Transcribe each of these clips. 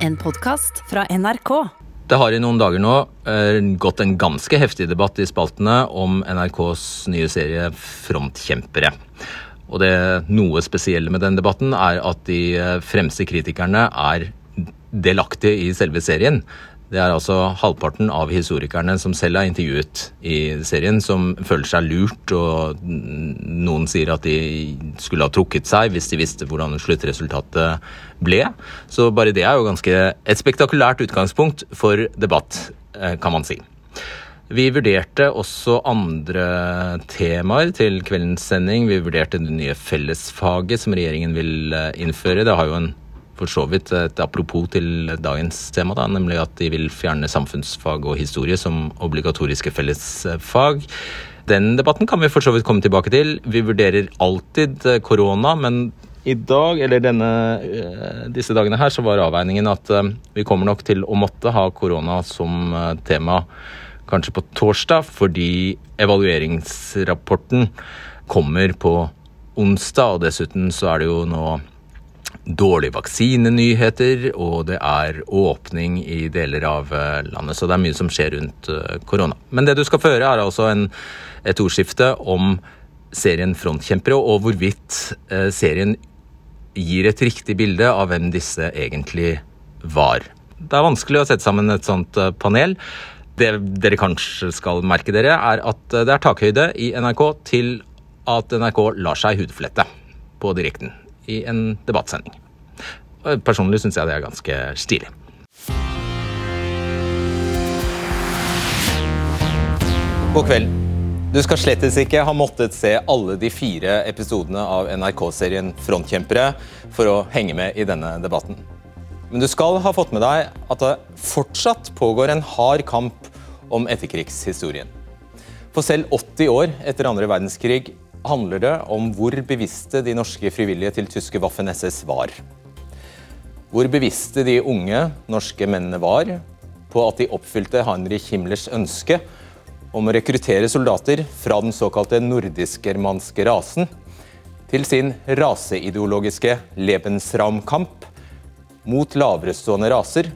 En podkast fra NRK. Det har i noen dager nå eh, gått en ganske heftig debatt i spaltene om NRKs nye serie Frontkjempere. Og det noe spesielle med den debatten er at de eh, fremste kritikerne er delaktige i selve serien. Det er altså halvparten av historikerne som selv er intervjuet i serien, som føler seg lurt, og noen sier at de skulle ha trukket seg hvis de visste hvordan sluttresultatet ble. Så bare det er jo ganske et spektakulært utgangspunkt for debatt, eh, kan man si. Vi vurderte også andre temaer til kveldens sending. Vi vurderte det nye fellesfaget som regjeringen vil eh, innføre. Det har jo en for så vidt et apropos til dagens tema, da, nemlig at de vil fjerne samfunnsfag og historie som obligatoriske fellesfag. Den debatten kan vi for så vidt komme tilbake til. Vi vurderer alltid korona, men i dag, eller denne, eh, disse dagene her, så var avveiningen at eh, vi kommer nok til å måtte ha korona som eh, tema kanskje på torsdag, fordi evalueringsrapporten kommer på onsdag, og dessuten så er det jo nå dårlige vaksinenyheter, og det er åpning i deler av eh, landet. Så det er mye som skjer rundt eh, korona. Men det du skal få høre, er altså en, et ordskifte om serien Frontkjempere, og hvorvidt eh, serien gir et riktig bilde av hvem disse egentlig var. Det er vanskelig å sette sammen et sånt panel. Det dere kanskje skal merke dere, er at det er takhøyde i NRK til at NRK lar seg hudflette på direkten i en debattsending. Personlig syns jeg det er ganske stilig. God kveld. Du skal slettes ikke ha måttet se alle de fire episodene av NRK-serien Frontkjempere for å henge med i denne debatten. Men du skal ha fått med deg at det fortsatt pågår en hard kamp om etterkrigshistorien. For selv 80 år etter andre verdenskrig handler det om hvor bevisste de norske frivillige til tyske Waffen-SS var. Hvor bevisste de unge norske mennene var på at de oppfylte Heinrich Himmlers ønske om å rekruttere soldater fra den såkalte nordisk-germanske rasen til sin raseideologiske Lebensraumkamp mot laverestående raser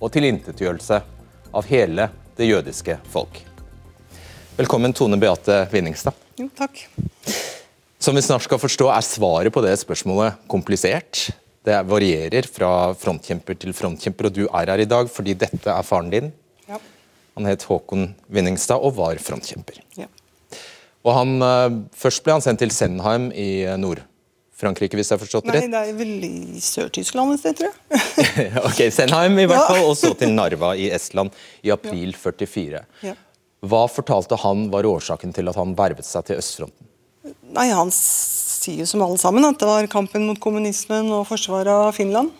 og tilintetgjørelse av hele det jødiske folk. Velkommen, Tone Beate Vinningstad. Jo, takk. Som vi snart skal forstå, er svaret på det spørsmålet komplisert. Det varierer fra frontkjemper til frontkjemper, og du er her i dag fordi dette er faren din. Ja. Han het Håkon Winningstad og var frontkjemper. Ja. Og han, eh, Først ble han sendt til Senheim i eh, Nord-Frankrike, hvis jeg har forstått det rett? Nei, det er vel i Sør-Tyskland et sted, tror jeg. ok, Senheim i hvert fall, og så til Narva i Estland i april 44. Ja. Hva fortalte han var årsaken til at han vervet seg til østfronten? Nei, Han sier jo som alle sammen at det var kampen mot kommunismen og forsvaret av Finland.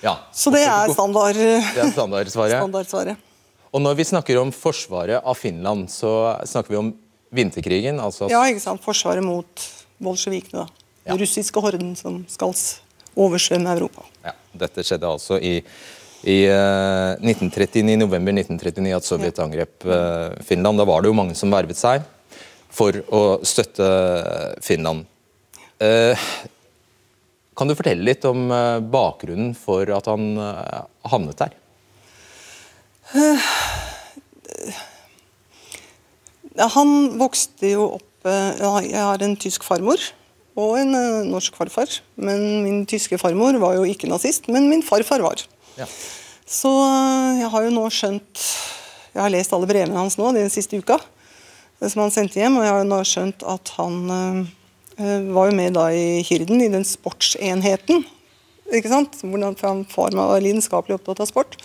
Ja, Så det er standard, Det er standardsvaret. standardsvaret. Og når vi snakker om forsvaret av Finland, så snakker vi om vinterkrigen. altså Ja, ikke sant. Forsvaret mot bolsjevikene. da. Ja. Den russiske horden som skal oversvømme Europa. Ja, dette skjedde altså i, i uh, 1939, november 1939 at Sovjet angrep uh, Finland. Da var det jo mange som vervet seg for å støtte Finland. Eh, kan du fortelle litt om eh, bakgrunnen for at han eh, havnet der? Han vokste jo opp Jeg har en tysk farmor og en norsk farfar. Men min tyske farmor var jo ikke nazist, men min farfar var. Ja. Så jeg har jo nå skjønt Jeg har lest alle brevene hans nå den siste uka, som han sendte hjem, og jeg har jo nå skjønt at han var jo med da i Hirden, i den sportsenheten. Ikke sant? Hvordan, far var lidenskapelig opptatt av sport.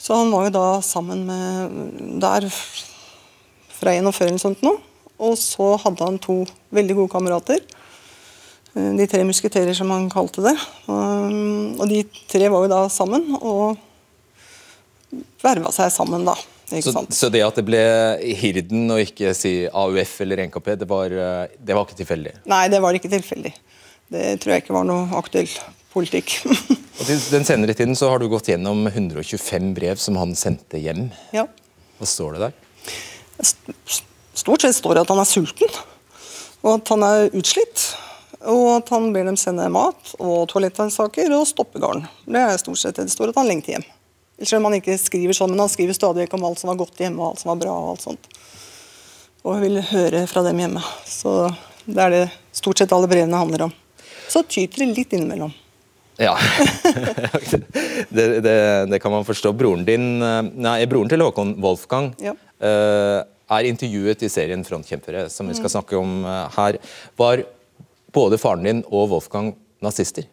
Så han var jo da sammen med der fra 41 eller sånt nå. Og så hadde han to veldig gode kamerater. Eh, De tre musketerer, som han kalte det. Og de tre var jo da sammen, og verva seg sammen, da. Så, så det at det ble Hirden og ikke si AUF eller NKP, det var, eh, det var ikke tilfeldig? Nei, det var ikke tilfeldig. Det tror jeg ikke var noe aktuell politikk. Og til den senere tiden så har du gått gjennom 125 brev som han sendte hjem. ja. Hva står det der? Stort sett står det at han er sulten, og at han er utslitt. Og at han ber dem sende mat og toalettsaker og stoppe garn. Det er stort sett det det står at han lengter hjem. Selv om han ikke skriver sånn, men han skriver stadig om alt som var godt hjemme og alt som var bra. Og alt sånt. Og vil høre fra dem hjemme. Så det er det stort sett alle brevene handler om. Så tyter det litt innimellom. Ja, det, det, det, kan man forstå. Broren din, eh, nei, broren til Håkon, Wolfgang, Ja. eh, er intervjuet i serien Frontkjempere, som vi Mm. skal snakke om eh, her. Var både faren din og Wolfgang nazister?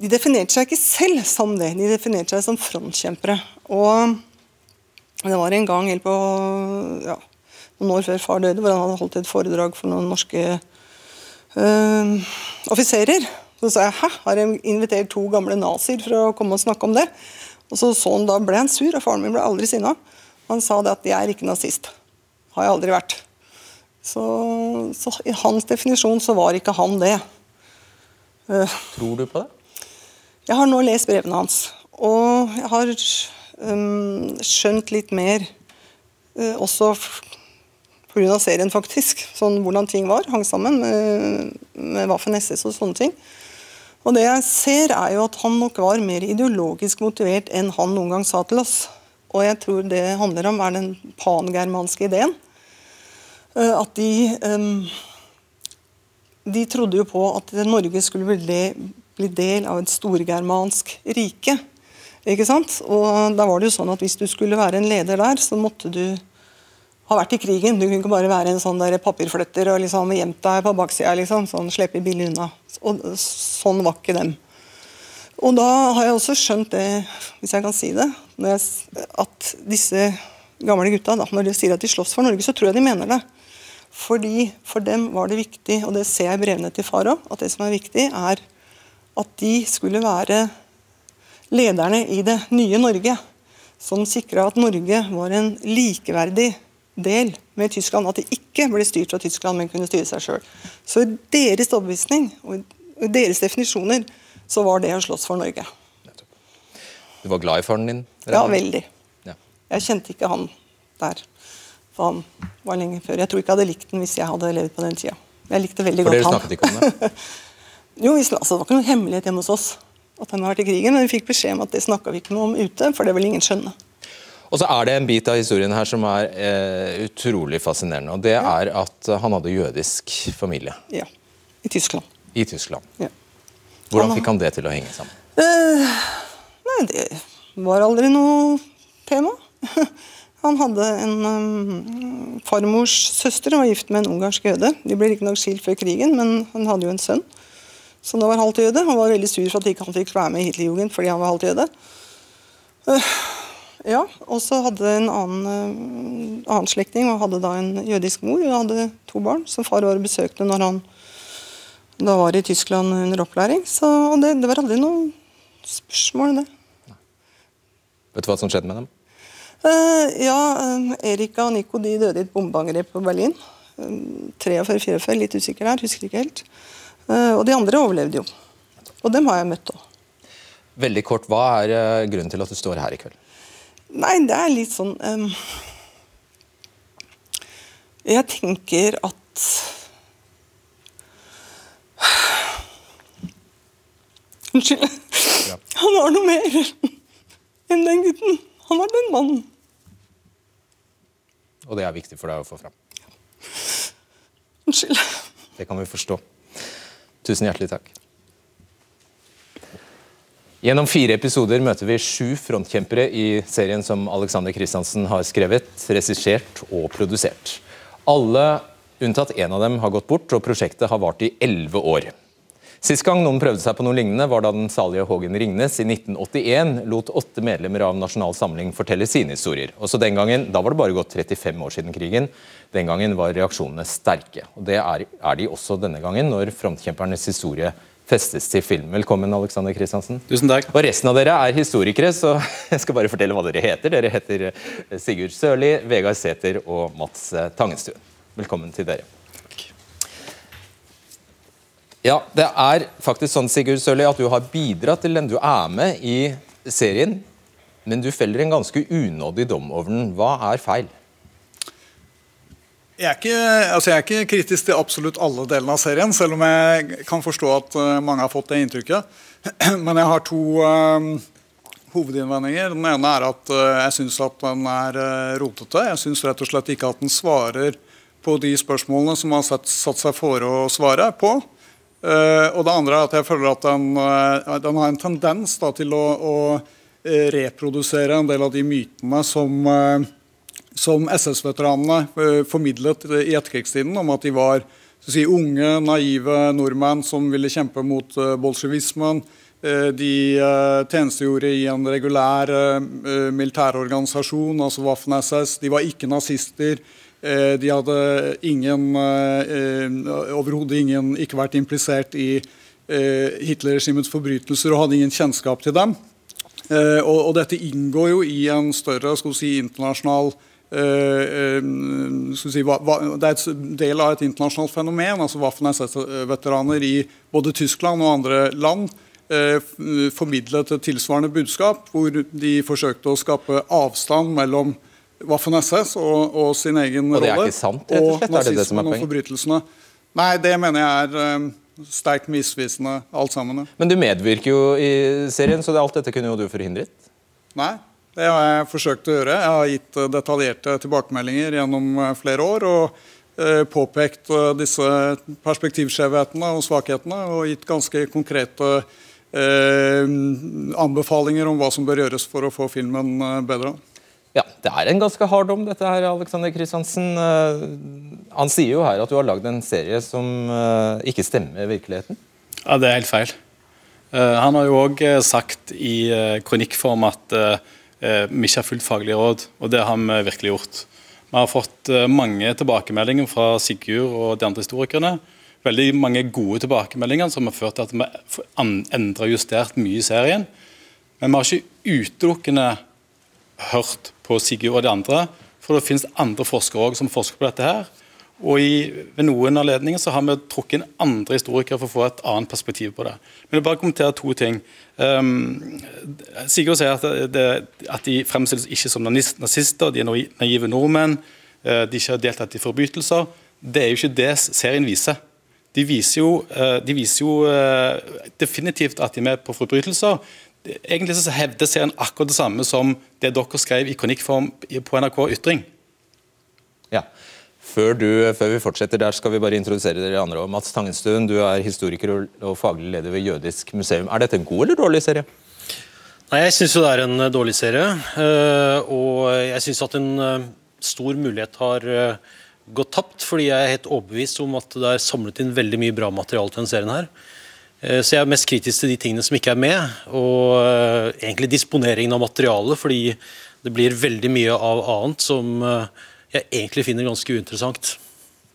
De definerte seg ikke selv som det, de definerte seg som frontkjempere. Og det var en gang helt på ja, noen år før far døde, hvor han hadde holdt et foredrag for noen norske øh, offiserer. Så sa jeg hæ, har jeg invitert to gamle nazier for å komme og snakke om det? Og så, så han, Da ble han sur, og faren min ble aldri sinna. Han sa det at jeg er ikke nazist. Har jeg aldri vært. Så, så i hans definisjon så var ikke han det. Øh, Tror du på det? Jeg har nå lest brevene hans, og jeg har um, skjønt litt mer, uh, også pga. serien, faktisk. Sånn hvordan ting var, hang sammen med, med Waffen SS og sånne ting. Og det jeg ser, er jo at han nok var mer ideologisk motivert enn han noen gang sa til oss. Og jeg tror det handler om er den pangermanske ideen. Uh, At de um, de trodde jo på at Norge skulle bli, de, bli del av et storgermansk rike. Ikke sant? Og da var det jo sånn at Hvis du skulle være en leder der, så måtte du ha vært i krigen. Du kunne ikke bare være en sånn der papirflytter og liksom gjemt deg på baksida. Liksom, sånn, slippe billig unna. Og sånn var ikke dem. Og da har jeg også skjønt det, hvis jeg kan si det, jeg, at disse gamle gutta, da, når de sier at de slåss for Norge, så tror jeg de mener det. Fordi For dem var det viktig, og det ser jeg i brevene til far òg, at det som er viktig, er at de skulle være lederne i det nye Norge. Som sikra at Norge var en likeverdig del med Tyskland. At de ikke ble styrt fra Tyskland, men kunne styre seg sjøl. Så i deres overbevisning og i deres definisjoner så var det å slåss for Norge. Du var glad i faren din? Ja, veldig. Ja. Jeg kjente ikke han der. For han var lenge før. Jeg tror ikke jeg hadde likt den hvis jeg hadde levd på den tida. Jeg likte veldig For godt dere han. snakket ikke om det? Jo, vi, altså, Det var ikke noen hemmelighet hjemme hos oss at han har vært i krigen, men vi fikk beskjed om at det snakka vi ikke noe om ute, for det ville ingen skjønne. Og så er det en bit av historien her som er eh, utrolig fascinerende. og Det er at eh, han hadde jødisk familie Ja. I Tyskland. i Tyskland. Ja. Hvordan fikk han det til å henge sammen? Eh, nei, det var aldri noe tema. Han hadde en um, farmors søster, var gift med en ungarsk jøde. De ble riktignok skilt før krigen, men han hadde jo en sønn som da var halvt jøde. Han var veldig sur for at ikke han fikk være med i Hitlerjugend fordi han var halvt jøde. Eh, ja, og så hadde en annen, uh, annen slektning og hadde da en jødisk mor. Hun hadde to barn som far var og besøkte når han da var i Tyskland under opplæring. Så, og det, det var aldri noe spørsmål, det. Vet du hva som skjedde med dem? Uh, ja, eh, Erika og Nico de døde i et bombeangrep på Berlin. Um, 43-44, litt usikker der, husker ikke helt. Eh, og de andre overlevde jo. Og dem har jeg møtt òg. Veldig kort, Hva er eh, grunnen til at du står her i kveld? Nei, det er litt sånn um, Jeg tenker at Unnskyld. Han var noe mer enn den gutten. Han var den mannen. Og det er viktig for deg å få fram. Unnskyld. Det kan vi forstå. Tusen hjertelig takk. Gjennom fire episoder møter vi sju frontkjempere i serien som Alexander Kristiansen har skrevet, regissert og produsert. Alle unntatt én av dem har gått bort, og prosjektet har vart i elleve år. Sist gang noen prøvde seg på noe lignende, var da den salige Hågen Ringnes i 1981 lot åtte medlemmer av Nasjonal Samling fortelle sine historier. Også den gangen, Da var det bare gått 35 år siden krigen. Den gangen var reaksjonene sterke. Og Det er, er de også denne gangen, når frontkjempernes historie festes til film. Velkommen, Alexander Kristiansen. Tusen takk. Og Resten av dere er historikere, så jeg skal bare fortelle hva dere heter. Dere heter eh, Sigurd Sørli, Vegard Sæther og Mats eh, Tangenstuen. Velkommen til dere. Ja, Det er faktisk sånn Sigurd Sørli, at du har bidratt til den. Du er med i serien, men du feller en ganske unådig dom over den. Hva er feil? Jeg er, ikke, altså jeg er, ikke, kritisk til absolutt alle delene av serien, selv om jeg kan forstå at uh, mange har fått det inntrykket. Men jeg har to uh, hovedinnvendinger. Den ene er at uh, jeg syns at den er rotete. Jeg syns rett og slett ikke at den svarer på de spørsmålene som man har satt, satt seg for å svare på. og det andre er at jeg føler at den, den har en tendens da, til å, å, reprodusere en del av de mytene som som SS-veteranene eh, formidlet i etterkrigstiden, om at de var si, unge, naive nordmenn som ville kjempe mot uh, bolsjevismen. Uh, de tjenestegjorde i en regulær militærorganisasjon, altså Waffen-SS. De var ikke nazister. de hadde overhodet ingen ikke vært implisert i Hitler-regimets forbrytelser og hadde ingen kjennskap til dem. Og, dette inngår jo i en større si, internasjonal Eh, eh, si, det er et del av et internasjonalt fenomen. altså Waffen-SS-veteraner i både Tyskland og andre land eh, formidlet et tilsvarende budskap, hvor de forsøkte å skape avstand mellom Waffen-SS og, og, sin egen rolle. Og det er ikke sant, rett og slett? Er det det som er poenget? forbrytelsene. Nei, det mener jeg er sterkt misvisende, alt sammen. Men du medvirker jo i serien, så alt dette kunne jo du forhindret? Nei, det har jeg forsøkt å gjøre. Jeg har gitt eh, detaljerte tilbakemeldinger gjennom eh, flere år. og eh, påpekt disse perspektivskjevhetene og svakhetene og gitt ganske konkrete anbefalinger om hva som bør gjøres for å få filmen bedre. Ja, Det er en ganske hard dom, dette her, Alexander Kristiansen. Han sier jo her at du har lagd en serie som ikke stemmer virkeligheten. Ja, det er helt feil. Han har jo òg sagt i kronikkform at vi ikke har fulgt faglige råd, og det har vi virkelig gjort. Vi har fått eh, mange tilbakemeldinger fra Sigurd og de andre historikerne. Veldig mange gode tilbakemeldinger som har ført til at vi endra og justert mye i serien. Men vi har ikke utelukkende hørt på Sigurd og de andre, for det finnes andre forskere også som forsker på dette. her, og i, Ved noen anledninger så har vi trukket inn andre historikere for å få et annet perspektiv på det. Men jeg vil bare kommentere to ting. Um, Sigurd sier at, det, at, de fremstilles ikke som nazister, de er naive nordmenn, uh, de ikke har deltatt i forbrytelser. Det er jo ikke det serien viser. De viser jo, uh, de viser jo uh, definitivt at de er med på forbrytelser. Egentlig så hevder serien akkurat det samme som det dere skrev i kronikkform på NRK Ytring. Ja. Før, du, før, vi fortsetter der, skal vi bare introdusere dere andre. Mats Tangenstuen, du er historiker og faglig leder ved Jødisk museum. Er dette en god eller dårlig serie? Nei, Jeg syns det er en eh, dårlig serie. Eh, og jeg syns at en eh, stor mulighet har gått tapt, fordi jeg er helt overbevist om at det er samlet inn veldig mye bra materiale til denne serien her. Så jeg er mest kritisk til de tingene som ikke er med, og egentlig disponeringen av materialet, fordi det blir veldig mye av annet som jeg egentlig finner ganske uinteressant.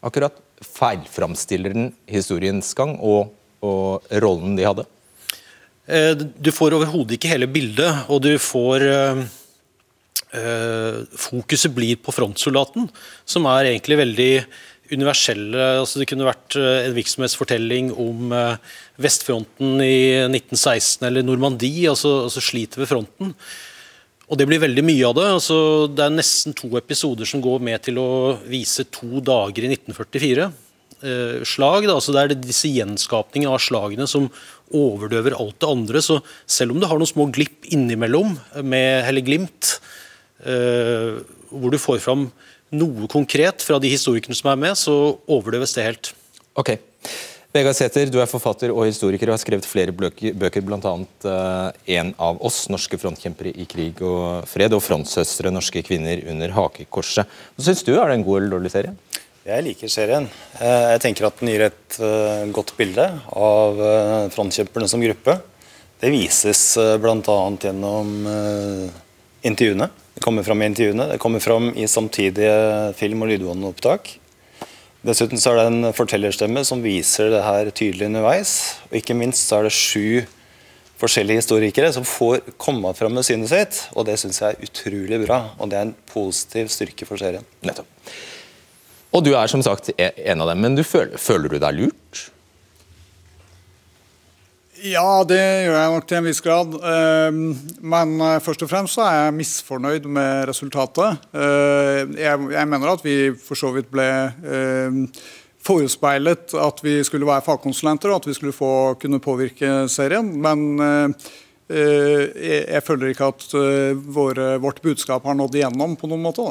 Akkurat. Feilframstiller den historiens gang og, og rollen de hadde? Eh, du får overhodet ikke hele bildet, og du får uh, Fokuset blir på frontsoldaten, som er egentlig veldig universelle. Altså det kunne vært en virksomhetsfortelling om vestfronten i 1916 eller Normandie, altså, altså slitet ved fronten. Og det blir veldig mye av det. Altså, det er nesten to episoder som går med til å vise to dager i 1944. Eh, slag. Altså, det er disse gjenskapningene av slagene som overdøver alt det andre. Så selv om du har noen små glipp innimellom, med Helle Glimt, eh, hvor du får fram noe konkret fra de historikerne som er med, så overdøves det helt. Ok. Vegard Sæther, du er forfatter og historiker og har skrevet flere bøker, bl.a. Uh, en av oss, norske frontkjempere i krig og fred, og frontsøstre, norske kvinner under hakekorset. Hva syns du, er det en god eller dårlig serie? Jeg liker serien. Eh, jeg tenker at den gir et uh, godt bilde av frontkjemperne som gruppe. Det vises bl.a. gjennom intervjuene. Det kommer fram i intervjuene, det kommer fram i samtidige film- og lydbåndopptak. Dessuten så er det en fortellerstemme som viser det her tydelig underveis. Og ikke minst så er det sju forskjellige historikere som får komme fram med synet sitt. Og det syns jeg er utrolig bra, og det er en positiv styrke for serien. Nettopp. Og du er som sagt en av dem, men du føler, føler du deg lurt? Ja, det gjør jeg nok til en viss grad. Ehm, men eh, først og fremst så er jeg misfornøyd med resultatet. Eh, jeg mener at vi for så vidt ble ehm, forespeilet at vi skulle være fagkonsulenter og at vi skulle få kunne påvirke serien. Men eh, jeg føler ikke at vårt budskap har nådd igjennom på noen måte.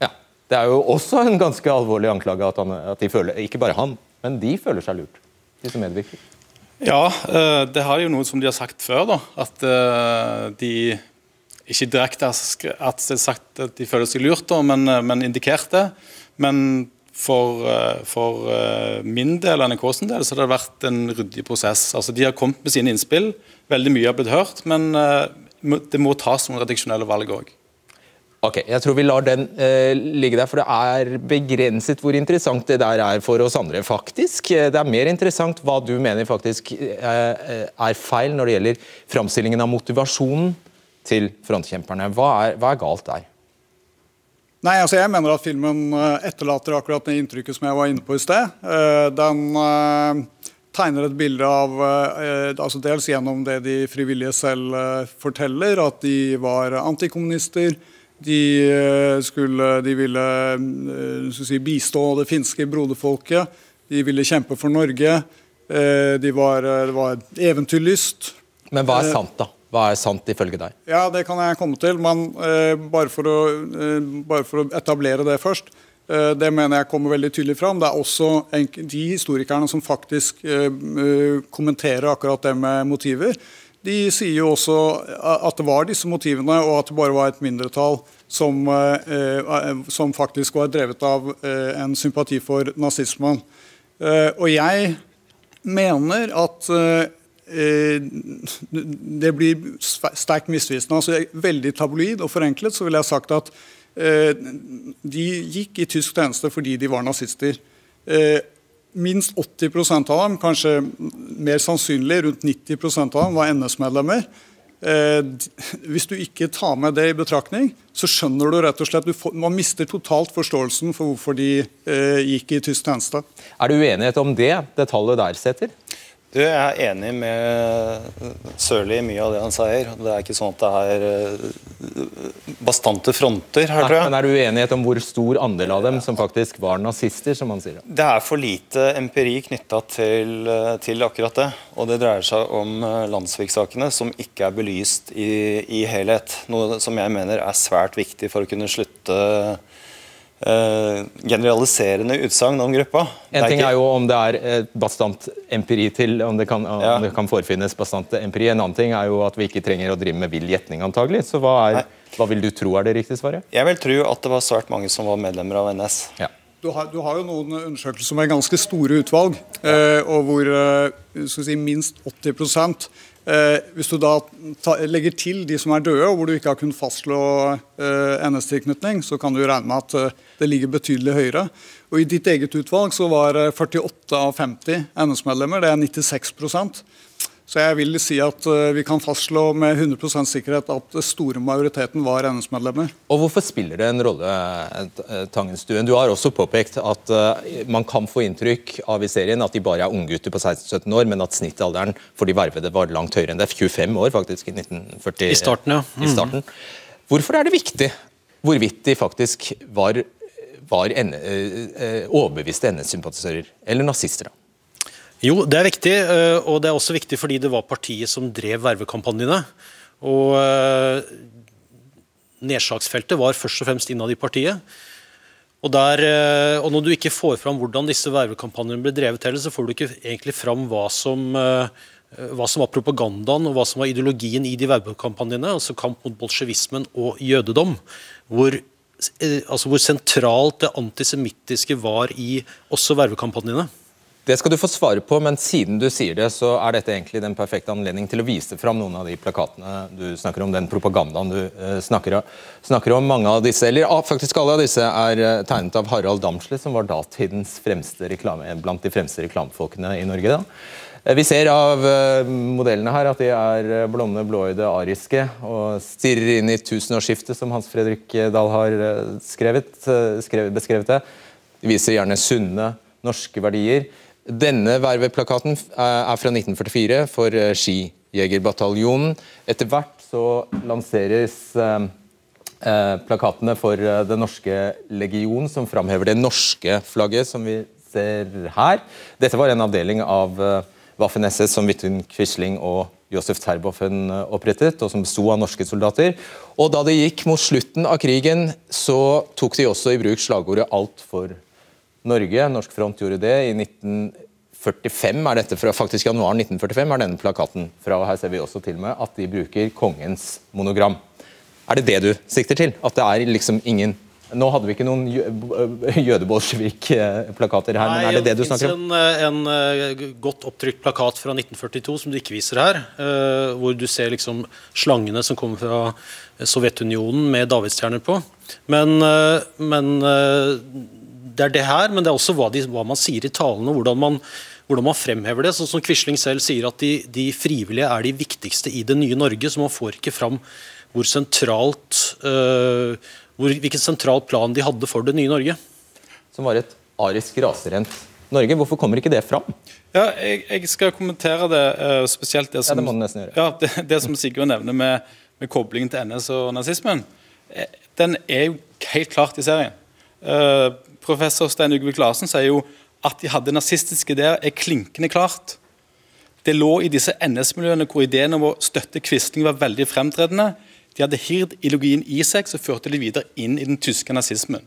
Ja, Det er jo også en ganske alvorlig anklage at, han, at de føler, ikke bare han, men de føler seg lurt, de som medvirker. Ja, eh, det har jo noe som de har sagt før. da, At eh, de ikke direkte har sagt at de føler seg lurt, da, men, eh, men indikert det. Men for, for min del og NRKs del så har det vært en ryddig prosess. Altså, De har kommet med sine innspill, veldig mye har blitt hørt, men det må tas noen redaksjonelle valg òg. Ok, Jeg tror vi lar den uh, ligge der, for det er begrenset hvor interessant det der er for oss andre. faktisk. Det er mer interessant hva du mener faktisk uh, er feil når det gjelder framstillingen av motivasjonen til frontkjemperne. Hva er, hva er galt der? Nei, altså Jeg mener at filmen etterlater akkurat det inntrykket som jeg var inne på i sted. Den tegner et bilde av altså Dels gjennom det de frivillige selv forteller, at de var antikommunister de, eh, skulle, de ville eh, si, bistå det finske broderfolket. De ville kjempe for Norge. Eh, de var, det var eventyrlyst. Men hva er sant, da? Hva er sant ifølge deg? Ja, Det kan jeg komme til, men bare for, å, bare, for å, etablere det først. det mener jeg kommer veldig tydelig fram. Det er også de historikerne som faktisk kommenterer akkurat det med motiver de sier jo også at det var disse motivene, og at det bare var et mindretall som, eh, eh, som faktisk var drevet av eh, en sympati for nazismen. Og jeg mener at det blir sterkt misvisende. altså Veldig tabloid og forenklet så ville jeg sagt at de gikk i tysk tjeneste fordi de var nazister minst 80% av dem, kanskje mer sannsynlig rundt 90% av dem, var NS-medlemmer. Eh, hvis du ikke tar med det i betraktning, så skjønner du rett og slett du får, Man mister totalt forståelsen for hvorfor de eh, gikk i tysk tjeneste. Er du uenighet om det, det tallet der setter? Jeg er enig med Sørli i mye av det han sier. Det er ikke sånn at det er eh, bastante fronter her, tror jeg. Men Er du uenighet om hvor stor andel av dem som faktisk var nazister? som han sier? Det er for lite empiri knytta til, eh, til, akkurat det. Og det dreier seg om eh, landssviksakene som ikke er belyst i, i helhet. Noe som jeg mener er svært viktig for å kunne slutte Uh, generaliserende utsagn om gruppa. En ting er jo om det er bastant empiri til, om det, kan, om ja. det kan forfinnes bastant empiri. En annen ting er jo at vi ikke trenger å drive med vill gjetning, antagelig. Så hva, er, hva, vil du tro er det riktige svaret? Jeg vil tro at det var svært mange som var medlemmer av NS. Ja. Du har, du har, jo noen undersøkelser med ganske store utvalg, ja. uh, og hvor uh, si, minst 80 Eh, hvis du da legger til de som er døde, og hvor du ikke har kunnet fastslå eh, NS-tilknytning, så kan du regne med at eh, det ligger betydelig høyere. Og I ditt eget utvalg så var 48 eh, av 50 NS-medlemmer. Det er 96 så jeg vil si at uh, vi kan fastslå med 100% sikkerhet at store majoriteten var NS-medlemmer. Og Hvorfor spiller det en rolle, eh, Tangenstuen? Du har også påpekt at uh, man kan få inntrykk av i serien at de bare er unggutter på 16-17 år, men at snittalderen for de vervede var langt høyere enn det. 25 år faktisk i 1940. I starten, ja. Mm. I starten. Hvorfor er det viktig hvorvidt de faktisk var, var uh, overbeviste NS-sympatisører, eller nazister? da? Jo, det er viktig, eh, og det er også viktig fordi det var partiet som drev vervekampanjene. Og eh, nedslagsfeltet var først og fremst innad i partiet. Og, der, eh, og, når du ikke får fram hvordan disse vervekampanjene ble drevet heller, så får du ikke egentlig fram hva som, hva som var propagandaen og hva som var ideologien i de vervekampanjene, altså kamp mot bolsjevismen og jødedom. Hvor, altså hvor sentralt det antisemittiske var i også vervekampanjene. Det skal du få svare på, men siden du sier det, så er dette egentlig den perfekte anledning til å vise fram noen av de plakatene du snakker om, den propagandaen du uh, snakker, om. Mange av disse, eller faktisk alle av disse, er uh, tegnet av Harald Damsli, som var datidens fremste reklame, blant de fremste reklamefolkene i Norge. da. Eh, vi ser av modellene her at de er blonde, blåøyde, ariske og stirrer inn i tusenårsskiftet, som Hans Fredrik Dahl har skrevet, skrevet, beskrevet det. De viser gjerne sunne norske verdier. Denne verveplakaten er fra 1944 for Skijegerbataljonen. Etter hvert så lanseres plakatene for Den norske legion, som framhever det norske flagget, som vi ser her. Dette var en avdeling av Waffen-SS som Vidkun Quisling og Josef Terboven opprettet, og som besto av norske soldater. Og Da det gikk mot slutten av krigen, så tok de også i bruk slagordet 'Alt for Norge'. Norsk Front gjorde det. I 1945 er dette fra faktisk januar 1945 er denne plakaten fra. og Her ser vi også til med at de bruker kongens monogram. Er det det du sikter til? At det er liksom ingen nå hadde vi ikke noen jødebolsjevik-plakater her, Nei, men er det det du snakker om? Det en, en eh, godt opptrykt plakat fra 1942 som du ikke viser her, uh, hvor du ser liksom slangene som kommer fra Sovjetunionen med davidsstjerner på. Men, men det er det her, men det er også hva, de, hva man sier i talene, hvordan man, hvordan man fremhever det. Sånn som Quisling selv sier at de, de, frivillige er de viktigste i det nye Norge, så man får ikke fram hvor sentralt uh, hvor, hvilken sentral plan de hadde for det nye Norge. Som var et arisk raserent Norge. Hvorfor kommer ikke det fram? Ja, jeg, jeg skal kommentere det, uh, spesielt det som, ja, det. Ja, det, det som Sigurd nevner med, med, koblingen til NS og nazismen. Eh, den er jo helt klart i serien. Uh, professor Stein Ugvik Larsen sier jo at de hadde nazistiske ideer, er klinkende klart. Det lå i disse NS-miljøene hvor ideen om å støtte Quisling var veldig fremtredende. De hadde hird ideologien i seg, så førte de videre inn i den tyske nazismen.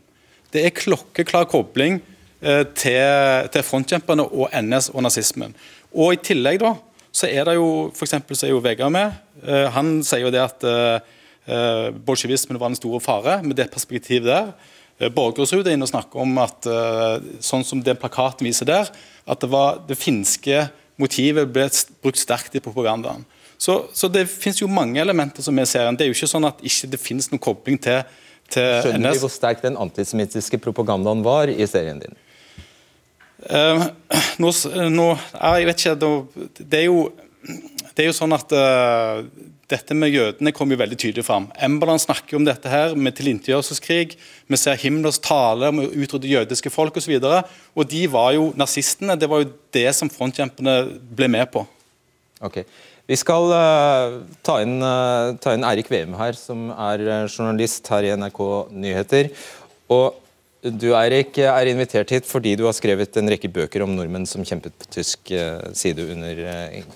Det er klokkeklar kobling eh, til, til frontkjemperne og NS og nazismen. Og I tillegg da, så er det jo for så er jo Vegard med. Eh, han sier jo det at eh, eh bolsjevismen var en stor fare, med det perspektivet der. Eh, Borgersrud er inne og snakker om at eh, sånn som den plakaten viser der, at det, var, det finske motivet ble brukt sterkt i propagandaen. Så, så det finnes jo mange elementer som vi ser. Det er jo ikke sånn at ikke det finnes noen kobling til, til Skjønner NS. vi hvor sterk den antisemittiske propagandaen var i serien din? Uh, nå, nå, jeg vet ikke Det er jo, det er jo sånn at uh, dette med jødene kom jo veldig tydelig fram. Emberland snakker om dette her med tilintetgjørelseskrig. Vi ser Himmlers tale om å utrydde jødiske folk osv. Og, så og de var jo nazistene. Det var jo det som frontkjempene ble med på. Ok. Vi skal uh, ta, inn, uh, ta, inn, Eirik Veum her, som er journalist her i NRK Nyheter. Og du Eirik, er invitert hit fordi du har skrevet en rekke bøker om nordmenn som kjempet på tysk side under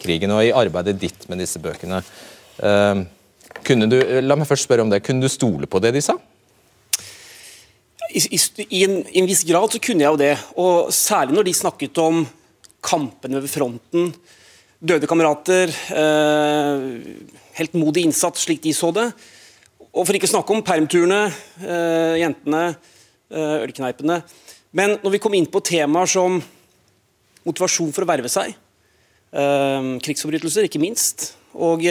krigen. Og i arbeidet ditt med disse bøkene, kunne du, la meg først spørre om det, kunne du stole på det de sa? I, i, i, en, I, en, viss grad så kunne jeg jo det. Og særlig når de snakket om kampene ved fronten døde kamerater, eh, helt modig innsats slik de så det. Og for ikke å snakke om permturene, eh, jentene, eh, ølkneipene. Men når vi kom inn på temaer som motivasjon for å verve seg, krigsforbrytelser ikke minst, og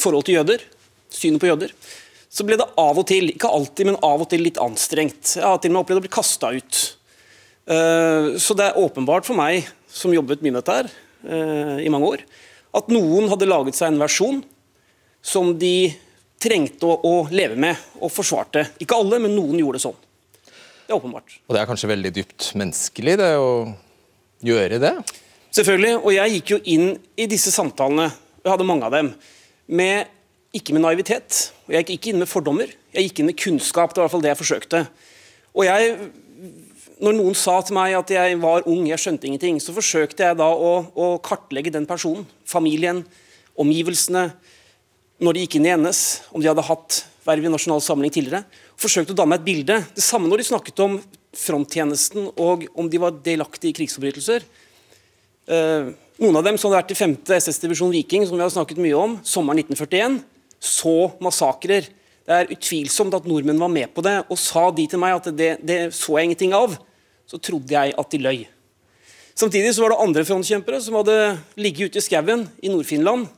forhold til jøder, synet på jøder, så ble det av og til, ikke alltid, men av og til litt anstrengt. Jeg har til og med opplevd å bli kasta ut. Så det er åpenbart for meg, som jobbet mye med dette her, Eh, i mange år, at noen hadde laget seg en versjon som de trengte å, å, leve med og forsvarte. Ikke alle, men noen gjorde det sånn. Det er åpenbart. Og det er kanskje veldig dypt menneskelig, det å gjøre det? Selvfølgelig. Og jeg gikk jo inn i disse samtalene, jeg hadde mange av dem, med, ikke med naivitet. Og jeg gikk ikke inn med fordommer. Jeg gikk inn med kunnskap. Det var i hvert fall det jeg forsøkte. Og jeg når noen sa til meg at jeg var ung, jeg skjønte ingenting, så forsøkte jeg da å, å kartlegge den personen, familien, omgivelsene, når de gikk inn i NS, om de hadde hatt verv i Nasjonal Samling tidligere. Forsøkte å danne et bilde. Det samme når de snakket om fronttjenesten og om de var delaktige i krigsforbrytelser. Eh, noen av dem som hadde vært i 5. SS-divisjon Viking, som vi har snakket mye om, sommeren 1941, så massakrer. Det er utvilsomt at nordmenn var med på det, og sa de til meg at det, det så jeg ingenting av så trodde jeg at de løy. Samtidig så var det andre frontkjempere som hadde ligget ute i skauen i Nord-Finland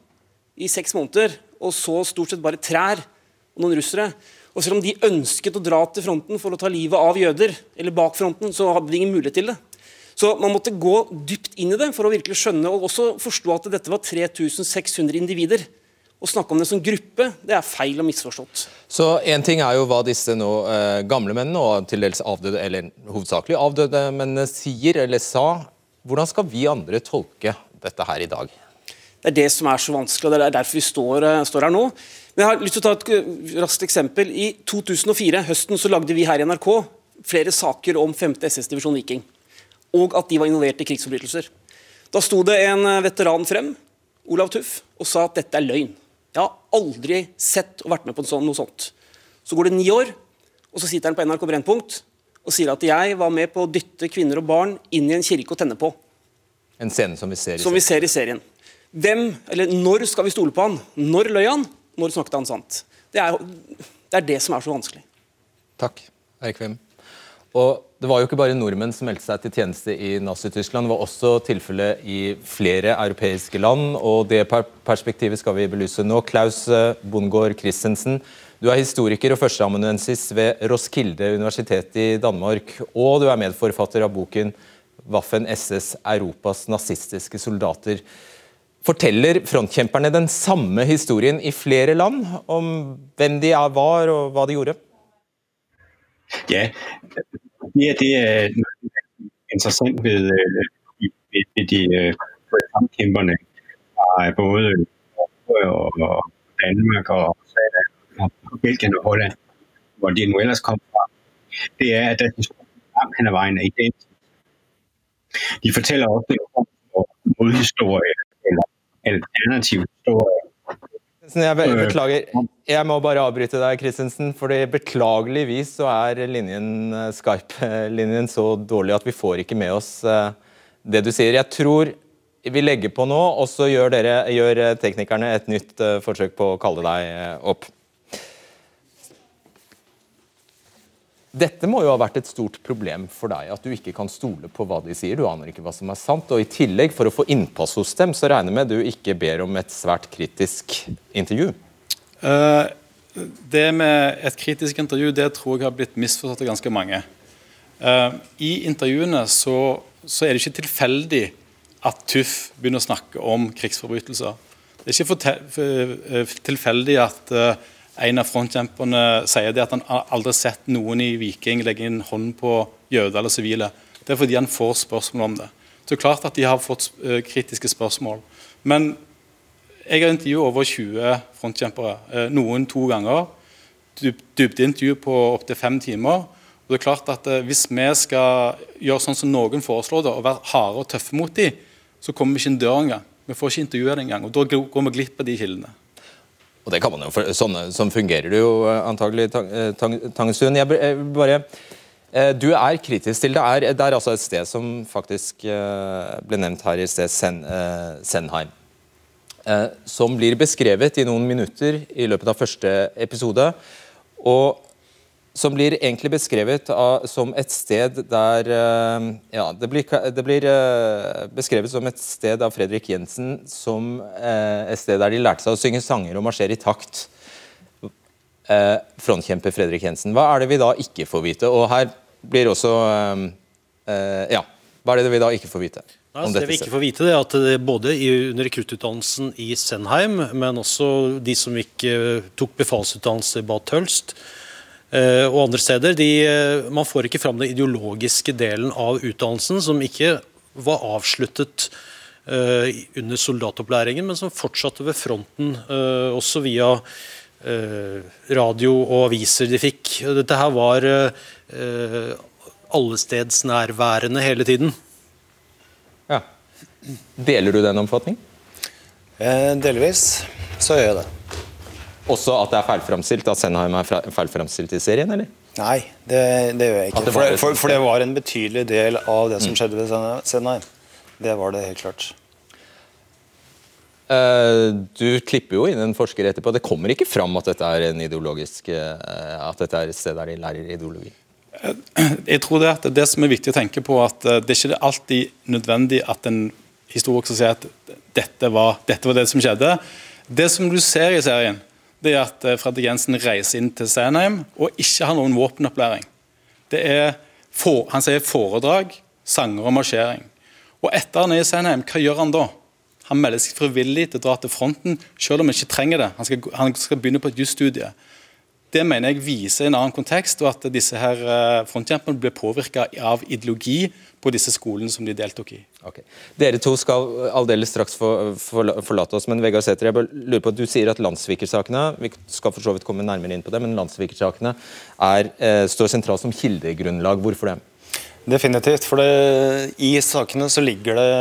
i seks måneder og så stort sett bare trær og noen russere. Og selv om de ønsket å dra til fronten for å ta livet av jøder, eller bak fronten, så hadde de ingen mulighet til det. Så man måtte gå dypt inn i det for å virkelig skjønne og også forstå at dette var 3600 individer å snakke om det som gruppe, det er feil og misforstått. Så Én ting er jo hva disse nå, eh, gamle mennene, og til dels avdøde, eller hovedsakelig avdøde mennene, sier eller sa. Hvordan skal vi andre tolke dette her i dag? Det er det som er så vanskelig, og det er derfor vi står, eh, står her nå. Men jeg har lyst til å ta et eh, raskt eksempel. I 2004, høsten, så lagde vi her i NRK flere saker om 5. SS-divisjon Viking, og at de var involvert i krigsforbrytelser. Da sto det en eh, veteran frem, Olav Tuff, og sa at dette er løgn. Jeg har aldri sett og vært med på noe sånt. Så går det ni år, og så sitter han på NRK Brennpunkt og sier at jeg var med på å dytte kvinner og barn inn i en kirke og tenne på. En scene som vi ser i Som vi ser i serien. Hvem, eller Når skal vi stole på han? Når løy han? Når snakket han sant? Det er, det er det som er så vanskelig. Takk, Eirik Wim. Og Det var jo ikke bare nordmenn som meldte seg til tjeneste i Nazi-Tyskland. Det var også tilfellet i flere europeiske land, og det perspektivet skal vi belyse nå. Klaus eh, Bondgaard Christensen, du er historiker og førsteamanuensis ved Roskilde universitet i Danmark. Og du er medforfatter av boken 'Waffen SS Europas nazistiske soldater'. Forteller frontkjemperne den samme historien i flere land om hvem de var og hva de gjorde? Ja, det, det er interessant ved, øh, ved, de frontkjemperne kampkæmperne fra både og Danmark og, og Belgien og Holland, hvor de nå ellers kom fra, det er, at der langt hen ad vejen er identisk. De forteller også om modhistorie alternativ historie jeg øh. beklager. Jeg må bare avbryte deg, Christensen. fordi Beklageligvis så er linjen, eh, Skype-linjen så dårlig at vi får ikke med oss eh, det du sier. Jeg tror vi legger på nå, og så gjør, dere, gjør teknikerne et nytt forsøk på å kalle deg opp. Dette må jo ha vært et stort problem for deg, at du ikke kan stole på hva de sier. Du aner ikke hva som er sant. Og i tillegg, for å få innpass hos dem, så regner jeg med du ikke ber om et svært kritisk intervju? Uh, det med et kritisk intervju det tror jeg har blitt misforstått av ganske mange. Uh, I intervjuene så, så, er det ikke tilfeldig at TUF begynner å snakke om krigsforbrytelser. Det er ikke eh, tilfeldig at uh, en av frontkjemperne sier det at han aldri har sett noen i Viking legge en hånd på jøder eller sivile. Det er fordi han får spørsmål om det. Så det klart at de har fått uh, kritiske spørsmål. Men jeg har intervjuet over 20 frontkjempere, uh, noen to ganger. Dybdeintervju på opptil fem timer. Og det er klart at uh, Hvis vi skal gjøre sånn som noen foreslår det, og være harde og tøffe mot dem, så kommer vi ikke inn døra engang. Vi får ikke intervjue dem engang. og Da går vi glipp av de kildene. Og det kan man jo, for sånne, Sånn fungerer det jo eh, antagelig, eh, Tangesund. Jeg bare, eh, du er kritisk til det. Er, det er altså et sted som faktisk ble nevnt her i sted, Sen, Senheim. Som blir beskrevet i noen minutter i løpet av første episode. Og som blir egentlig beskrevet av, som et sted der uh, Ja, det blir, det blir uh, beskrevet som et sted av Fredrik Jensen som uh, et sted der de lærte seg å synge sanger og marsjere i takt. frontkjemper Fredrik Jensen. Hva er det vi da ikke får vite? Og her blir også Ja, hva er det vi da ikke får vite? Nei, altså, det vi ikke får vite det er at det både i, under rekruttutdannelsen i Senheim, men også de som ikke tok befalsutdannelse i Bad Tølst, Eh, og andre steder. De, eh, man får ikke fram den ideologiske delen av utdannelsen, som ikke var avsluttet uh, under soldatopplæringen, men som fortsatte ved fronten, også via radio og aviser de fikk. Dette her var allestedsnærværende hele tiden. Ja. Deler du den oppfatning? delvis så gjør jeg det også at det er feilframstilt, at Senheim er feilframstilt i serien, eller? Nei, det, det gjør jeg ikke. For, for, for, det var en betydelig del av det som mm. skjedde ved Senheim. Det var det helt klart. Uh, du klipper jo inn en forsker etterpå. Det kommer ikke fram at dette er en ideologisk, uh, at dette er et sted der de lærer ideologi? Jeg tror det, at det som er viktig å tenke på, at det er ikke alltid nødvendig at en historiker sier at dette var, dette var det som skjedde. Det som du ser i serien, det er at eh, Fredrik Jensen reiser inn til Senheim og ikke har noen våpenopplæring. Det er for, Han sier foredrag, sanger og marsjering. Og etter han er i Senheim, hva gjør han da? Han melder seg frivillig til å dra til fronten, selv om han ikke trenger det. Han skal, han skal begynne på et jusstudie. Det mener jeg viser en annen kontekst, og at disse her eh, frontkjemperne ble påvirka av ideologi på disse skolene som de deltok i. Okay. Dere to skal aldeles straks for, for, forlate oss, men Vegard Sæther, jeg bare lurer på at du sier at landssvikersakene vi skal for så vidt komme nærmere inn på det, men landssvikersakene eh, står sentralt som kildegrunnlag. Hvorfor det? Definitivt. for det, I sakene så ligger det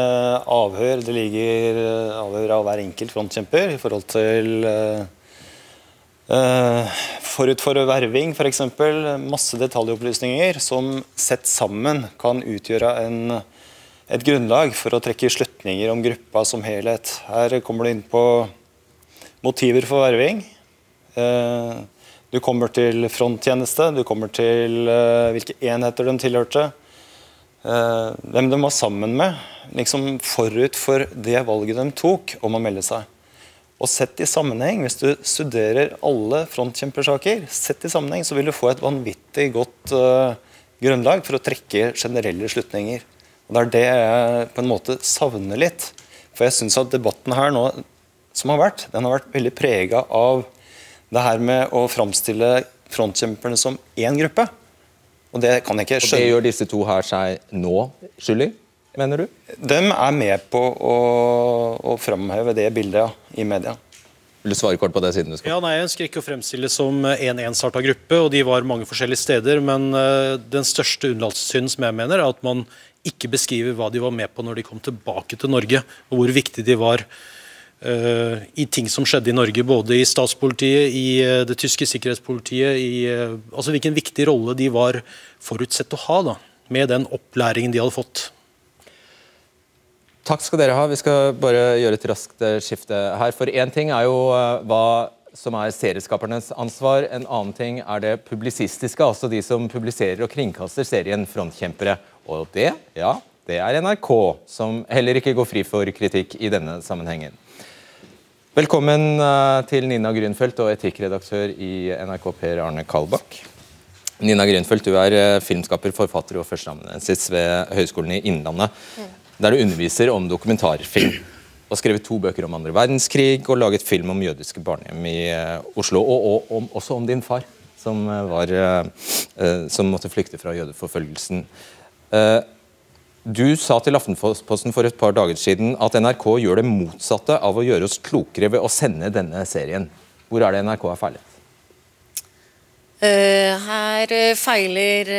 avhør. Det ligger eh, avhør av hver enkelt frontkjemper i forhold til eh, Uh, forut for verving f.eks. Masse detaljopplysninger som sett sammen kan utgjøre en, et grunnlag for å trekke slutninger om gruppa som helhet. Her kommer du inn på motiver for verving. Uh, du kommer til fronttjeneste, du kommer til uh, hvilke enheter de tilhørte. hvem de var sammen med liksom forut for det valget de tok om å melde seg. Og sett i sammenheng, Hvis du studerer alle frontkjempersaker, sett i sammenheng, så vil du få et vanvittig godt uh, grunnlag for å trekke generelle slutninger. Og Det er det jeg på en måte savner litt. For jeg syns at debatten her nå som har vært, den har vært veldig prega av det her med å framstille frontkjemperne som én gruppe. Og det kan jeg ikke skjønne. Og det gjør disse to her seg nå skyldig? Mener du? De er med på å, å framheve det bildet ja, i media. Vil du svare kort på det siden du skal? Ja, nei, Jeg ønsker ikke å fremstille som en ensarta gruppe, og de var mange forskjellige steder. Men uh, den største unnlatelsessynden som jeg mener, er at man ikke beskriver hva de var med på når de kom tilbake til Norge, og hvor viktig de var uh, i ting som skjedde i Norge. Både i statspolitiet, i uh, det tyske sikkerhetspolitiet, i altså hvilken viktig rolle de var forutsett å ha da, med den opplæringen de hadde fått. Takk skal dere ha. Vi skal bare gjøre et raskt eh, skifte her. For én ting er jo eh, hva som er serieskapernes ansvar. En annen ting er det publisistiske, altså de som publiserer og kringkaster serien Frontkjempere. Og det, ja, det er NRK, som heller ikke går fri for kritikk i denne sammenhengen. Velkommen eh, til Nina Grünfeldt og etikkredaktør i NRK, Per Arne Kalbakk. Nina Grünfeldt, du er filmskaper, forfatter og førsteamanuensis ved Høgskolen i Innlandet. Mm der du underviser om dokumentarfilm. Og skrevet to bøker om andre verdenskrig og laget film om jødiske barnehjem i uh, Oslo. Og, og om, også om din far, som, uh, var, uh, som måtte flykte fra jødeforfølgelsen. du sa til Aftenposten for et par dager siden at NRK gjør det motsatte av å gjøre oss klokere ved å sende denne serien. Hvor er det NRK er feilet? her feiler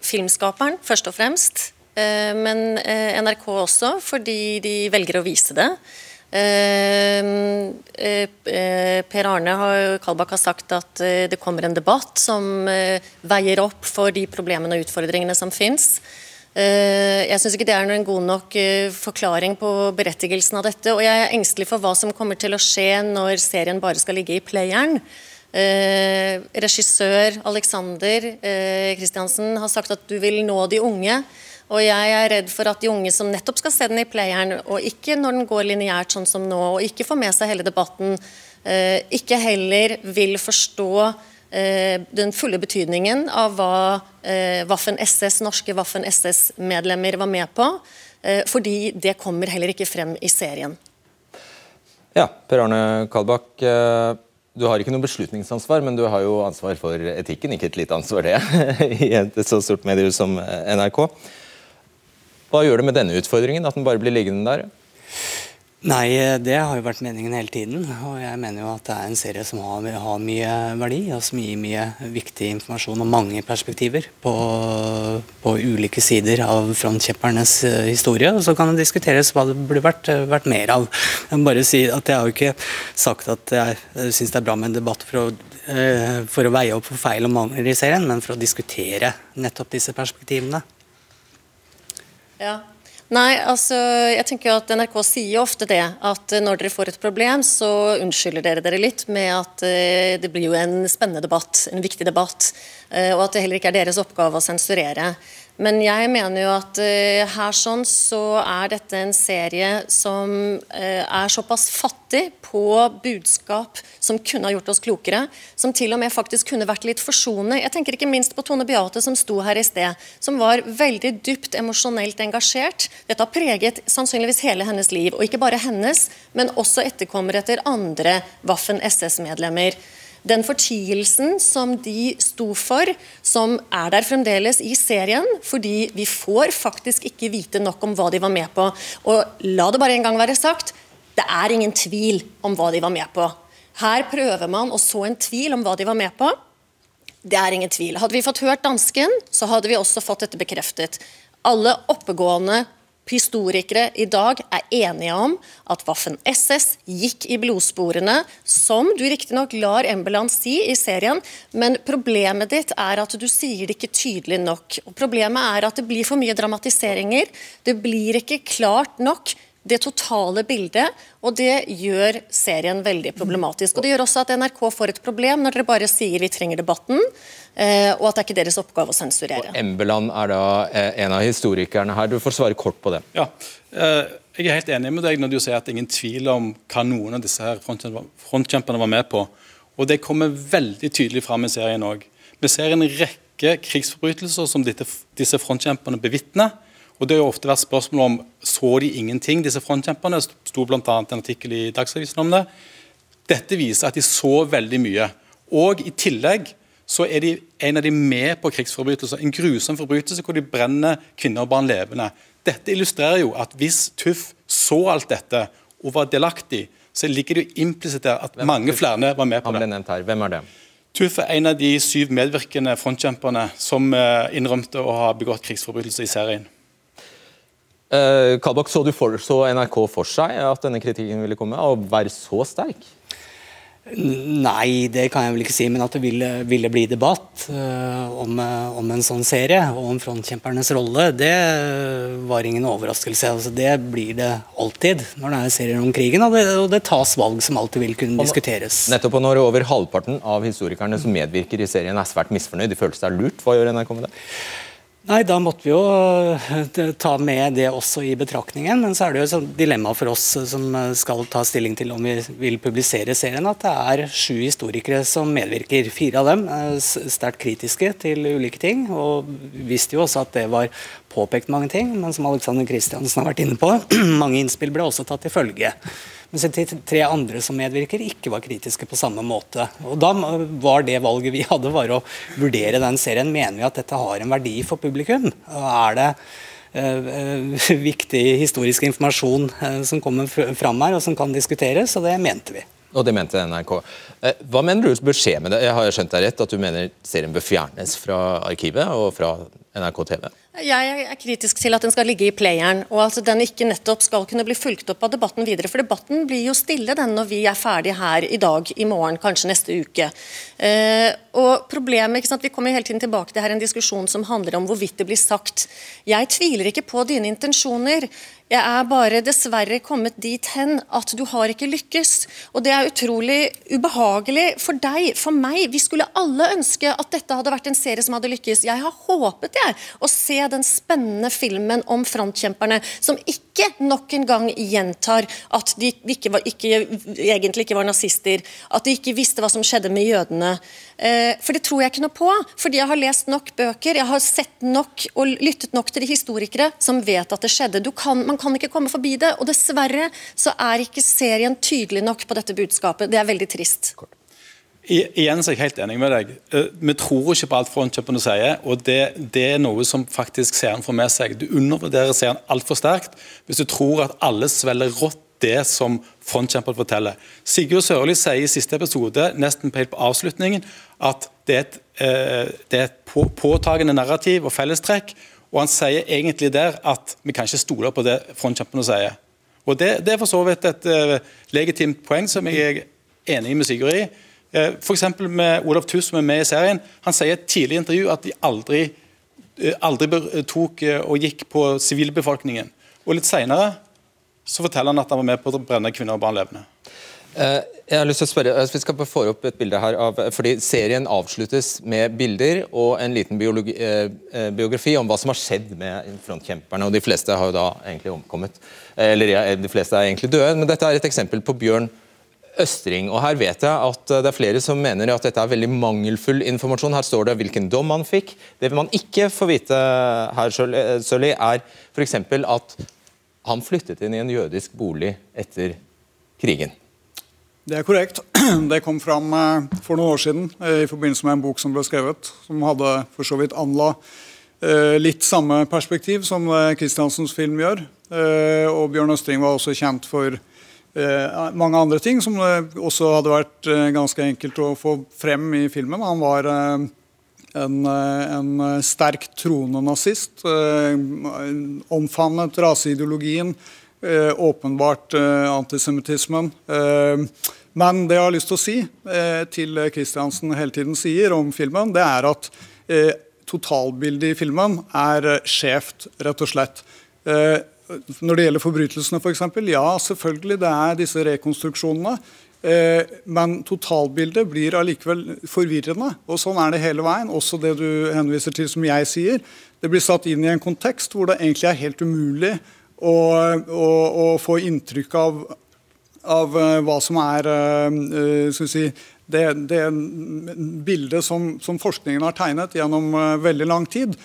filmskaperen, først og fremst. Eh, men eh, NRK også, fordi de velger å vise det. Eh, per Arne Kalbakk har sagt at det kommer en debatt som veier opp for de problemene og utfordringene som fins. Jeg syns ikke det er en god nok forklaring på berettigelsen av dette. Og jeg er engstelig for hva som kommer til å skje når serien bare skal ligge i playeren. regissør Alexander Kristiansen har sagt at du vil nå de unge. Og jeg er redd for at de unge som nettopp skal se den i playeren, og ikke når den går lineært sånn som nå, og ikke får med seg hele debatten, eh, ikke heller vil forstå eh, den fulle betydningen av hva eh, Waffen SS, norske Waffen SS-medlemmer var med på. Fordi det kommer heller ikke frem i serien. Ja, Per Arne Kalbakk. Du har ikke noe beslutningsansvar, men du har jo ansvar for etikken. Ikke et lite ansvar, det, i et så stort medie som NRK. Hva gjør det med denne utfordringen, at den bare blir liggende der? Nei, det har jo vært meningen hele tiden. Og jeg mener jo at det er en serie som har, har mye verdi, og som gir mye viktig informasjon og mange perspektiver på, på ulike sider av frontkjempernes uh, historie. Og så kan det diskuteres hva det burde vært, uh, vært mer av. Jeg må bare si at jeg har jo ikke sagt at jeg uh, syns det er bra med en debatt for å, for å veie opp for feil og mangler i serien, men for å diskutere nettopp disse perspektivene. Ja. Nei, altså, jeg tenker jo at NRK sier ofte det, at når dere får et problem, så unnskylder dere dere litt med at uh, det blir jo en spennende debatt, en viktig debatt, uh, og at det heller ikke er deres oppgave å sensurere. Men jeg mener jo at uh, her sånn så er dette en serie som uh, er såpass fattig på budskap som kunne ha gjort oss klokere, som til og med faktisk kunne vært litt forsonende. Jeg tenker ikke minst på Tone Beate som sto her i sted, som var veldig dypt emosjonelt engasjert. Dette har preget sannsynligvis hele hennes liv, og ikke bare hennes, men også etterkommere etter andre Waffen SS-medlemmer. Den fortielsen som de sto for, som er der fremdeles i serien, fordi vi får faktisk ikke vite nok om hva de var med på. Og la det bare en gang være sagt, det er ingen tvil om hva de var med på. Her prøver man å så en tvil om hva de var med på. Det er ingen tvil. Hadde vi fått hørt dansken, så hadde vi også fått dette bekreftet. Alle oppegående historikere i dag er enige om at Waffen SS gikk i blodsporene, som du riktignok lar Embeland si i serien, men problemet ditt er at du sier det ikke tydelig nok. Og Problemet er at det blir for mye dramatiseringer. Det blir ikke klart nok det totale bildet, og det gjør serien veldig problematisk. Og Det gjør også at NRK får et problem når dere bare sier vi trenger debatten, eh, og at det er ikke deres oppgave å sensurere. Og Embeland er da eh, en av historikerne her. Du får svare kort på det. Ja, eh, Jeg er helt enig med deg når du sier at det er ingen tvil om hva noen av disse her frontkjemperne var med på. Og Det kommer veldig tydelig fram i serien òg. Vi ser en rekke krigsforbrytelser som disse frontkjemperne bevitner. Og Det har jo ofte vært spørsmål om så de ingenting, disse frontkjemperne. Det sto bl.a. en artikkel i Dagsavisen om det. Dette viser at de så veldig mye. Og i tillegg så er de en av de med på krigsforbrytelser. En grusom forbrytelse hvor de brenner kvinner og barn levende. Dette illustrerer jo at hvis Tuff så alt dette og var delaktig, så ligger det jo implisitt der at mange flere var med på det. Hvem er det? Tuff er en av de syv medvirkende frontkjemperne som eh, innrømte å ha begått krigsforbrytelser i serien. Uh, Kalbakk, så, for, så NRK for seg at denne kritikken ville komme, og være så sterk? Nei, det kan jeg vel ikke si, men at det ville, ville bli debatt uh, om, uh, om, en sånn serie og om frontkjempernes rolle, det var ingen overraskelse. Altså, det blir det alltid når det er serier om krigen, og det, og det tas valg som alltid vil kunne og diskuteres. Nettopp, og når over halvparten av historikerne som medvirker i serien er svært misfornøyd, de føler seg lurt, hva gjør NRK med det? Nei, Da måtte vi jo eh, ta med det også i betraktningen. Men så er det jo et dilemma for oss eh, som eh, skal ta stilling til om vi vil publisere serien, at det er sju historikere som medvirker. Fire av dem er sterkt kritiske til ulike ting, og visste jo også at det var påpekt mange ting. Men som Alexander Kristiansen har vært inne på, mange innspill ble også tatt til følge. Mens de tre andre som medvirker, ikke var kritiske på samme måte. Og Da var det valget vi hadde, var å vurdere den serien. Mener vi at dette har en verdi for publikum? Og er det uh, viktig historisk informasjon uh, som kommer fram her, og som kan diskuteres? Og det mente vi. Og det mente NRK. Hva mener du bør skje med det? Jeg har skjønt deg rett at du mener serien bør fjernes fra arkivet og fra NRK TV? Jeg er kritisk til at den skal ligge i playeren, og at den ikke nettopp skal kunne bli fulgt opp av debatten videre. For debatten blir jo stille den når vi er ferdig her i dag, i morgen, kanskje neste uke. Eh, og problemet, ikke sant, Vi kommer hele tiden tilbake til her en diskusjon som handler om hvorvidt det blir sagt. Jeg tviler ikke på dine intensjoner. Jeg er bare dessverre kommet dit hen at du har ikke lykkes. Og det er utrolig ubehagelig for deg, for meg. Vi skulle alle ønske at dette hadde vært en serie som hadde lykkes. Jeg har håpet jeg, å se den spennende filmen om frontkjemperne, som ikke nok en gang gjentar at de ikke var, ikke, egentlig ikke var nazister, at de ikke visste hva som skjedde med jødene. Eh, for det tror jeg ikke noe på, fordi jeg har lest nok bøker, jeg har sett nok og lyttet nok til de historikere som vet at det skjedde. Kan, man kan ikke komme forbi det, og dessverre så er ikke serien tydelig nok på dette budskapet. Det er veldig trist. I, igjen så er jeg helt enig med deg. Eh, vi tror ikke på alt frontkjøperne sier. og det, det, er noe som faktisk seeren får med seg. Du undervurderer seeren altfor sterkt hvis du tror at alle svelger rått det som frontkjemperne forteller. Sigurd Sørli sier i siste episode, nesten helt på avslutningen, at det er et, eh, det er et på, påtagende narrativ og fellestrekk. Og han sier egentlig der at vi kan ikke stole på det frontkjemperne sier. Og det, det, er for så vidt et eh, legitimt poeng som jeg er enig med Sigurd i. Eh, F.eks. med Olav Tuss, som er med i serien. Han sier i et tidlig intervju at de aldri, uh, aldri tok og gikk på sivilbefolkningen. Og litt seinere så forteller han at han var med på å brenne kvinner og barn levende. Eh, jeg har lyst til å spørre, altså, Vi skal få opp et bilde her. Av, fordi Serien avsluttes med bilder og en liten biologi, eh, eh, biografi om hva som har skjedd med frontkjemperne. og De fleste har jo da egentlig omkommet. Eller de fleste er egentlig døde. Men dette er et eksempel på Bjørn Østring. og Her vet jeg at det er flere som mener at dette er veldig mangelfull informasjon. Her står det hvilken dom han fikk. Det man ikke får vite her, Sørli, er f.eks. at han flyttet inn i en jødisk bolig etter krigen. Det er korrekt. Det kom fram eh, for noen år siden eh, i forbindelse med en bok som ble skrevet, som hadde for så vidt anla eh, litt samme perspektiv som Kristiansens film gjør. Og Bjørn Østring var også kjent for mange andre ting som også hadde vært ganske enkelt å få frem i filmen. Han var en, en sterk troende nazist. Omfavnet raseideologien Eh, åpenbart eh, antisemittismen. Eh, men det jeg har lyst til å si til Kristiansen hele tiden sier om filmen, det er at totalbildet i filmen er skjevt, rett og slett. Når det gjelder forbrytelsene, f.eks., for eksempel, ja, selvfølgelig, det er disse rekonstruksjonene. Men totalbildet blir allikevel forvirrende. Og sånn er det hele veien. Også det du henviser til, som jeg sier. Det blir satt inn i en kontekst hvor det egentlig er helt umulig å, å, å få inntrykk av, av uh, hva som er uh, si, det, det, bildet som, som, forskningen har tegnet gjennom veldig lang tid.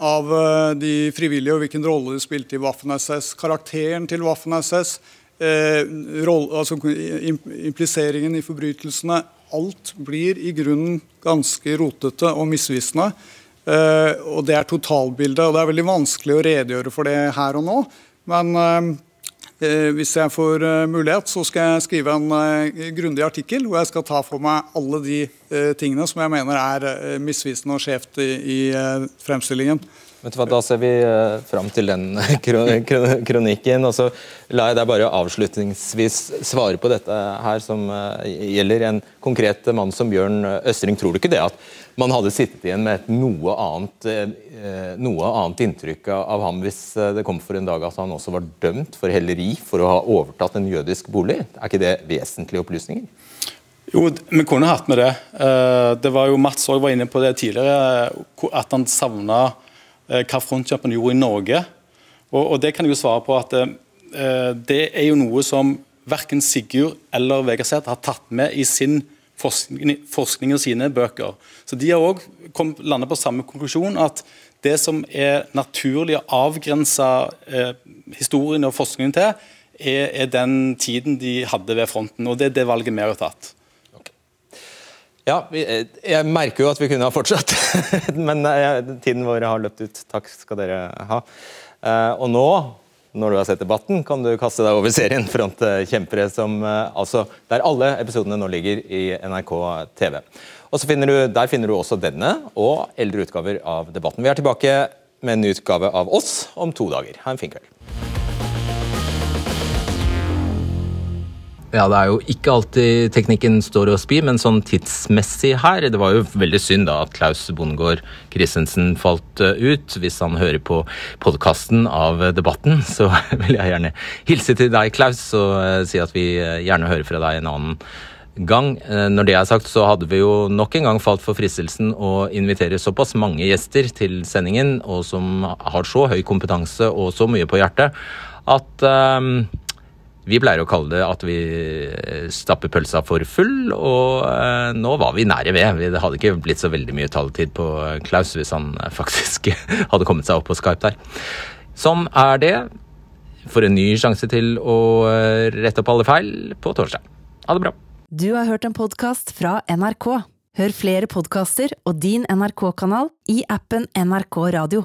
av de frivillige og hvilken rolle de spilte i Waffen-SS. Karakteren til Waffen-SS. Altså impliseringen i forbrytelsene. Alt blir i grunnen ganske rotete og misvisende. Uh, og Det er totalbildet. og Det er veldig vanskelig å redegjøre for det her og nå. Men uh, hvis jeg får mulighet, så skal jeg skrive en grundig artikkel hvor jeg skal ta for meg alle de tingene som jeg mener er misvisende og skjevt i fremstillingen. Vet du hva, Da ser vi uh, fram til den kronikken. og så La jeg deg bare avslutningsvis svare på dette her som uh, gjelder en konkret mann som Bjørn Østring. Tror du ikke det at man hadde sittet igjen med et noe annet, uh, noe annet inntrykk av ham hvis det kom for en dag at han også var dømt for helleri for å ha overtatt en jødisk bolig? Er ikke det vesentlige opplysninger? Jo, vi kunne hatt med det. Det var jo Mats òg var inne på det tidligere, at han savna Eh, hva Frontjumperen gjorde i Norge. Og, og, Det kan jeg jo svare på at eh, det er jo noe som verken Sigurd eller Vegard har tatt med i sin forskning, forskning, og sine bøker. Så De har òg landet på samme konklusjon, at det som er naturlig å avgrense eh, historien og forskningen til, er, er, den tiden de hadde ved fronten. og Det er det valget vi har tatt. Ja, eh, jeg merker jo at vi kunne ha fortsatt, men eh, tiden vår har løpt ut. Takk skal dere ha. Eh, og nå, når du har sett debatten, kan du kaste deg over serien Frontkjempere, som, altså, der alle episodene nå ligger i NRK TV. Og finner du, Der finner du også denne og eldre utgaver av debatten. Vi er tilbake med en ny utgave av oss om to dager. Ha en fin kveld. Ja, det er jo ikke alltid teknikken står og spir, men sånn tidsmessig her Det var jo veldig synd da at Klaus Bondegård Christensen falt eh, ut. Hvis han hører på podkasten av debatten, så vil jeg gjerne hilse til deg, Klaus, og eh, si at vi eh, gjerne hører fra deg en annen gang. Når det er sagt, så hadde vi jo nok en gang falt for fristelsen å invitere såpass mange gjester til sendingen, og som har så høy kompetanse og så mye på hjertet, at um, vi pleier å kalle det at vi stapper pølsa for full, og eh, nå var vi nære ved. Det hadde ikke blitt så veldig mye taletid på Klaus hvis han faktisk hadde kommet seg opp på Skype der. Sånn er det. For en ny sjanse til å eh, rette opp alle feil på torsdag. Ha det bra. Du har hørt en podkast fra NRK. Hør flere podkaster og din NRK-kanal i appen NRK Radio.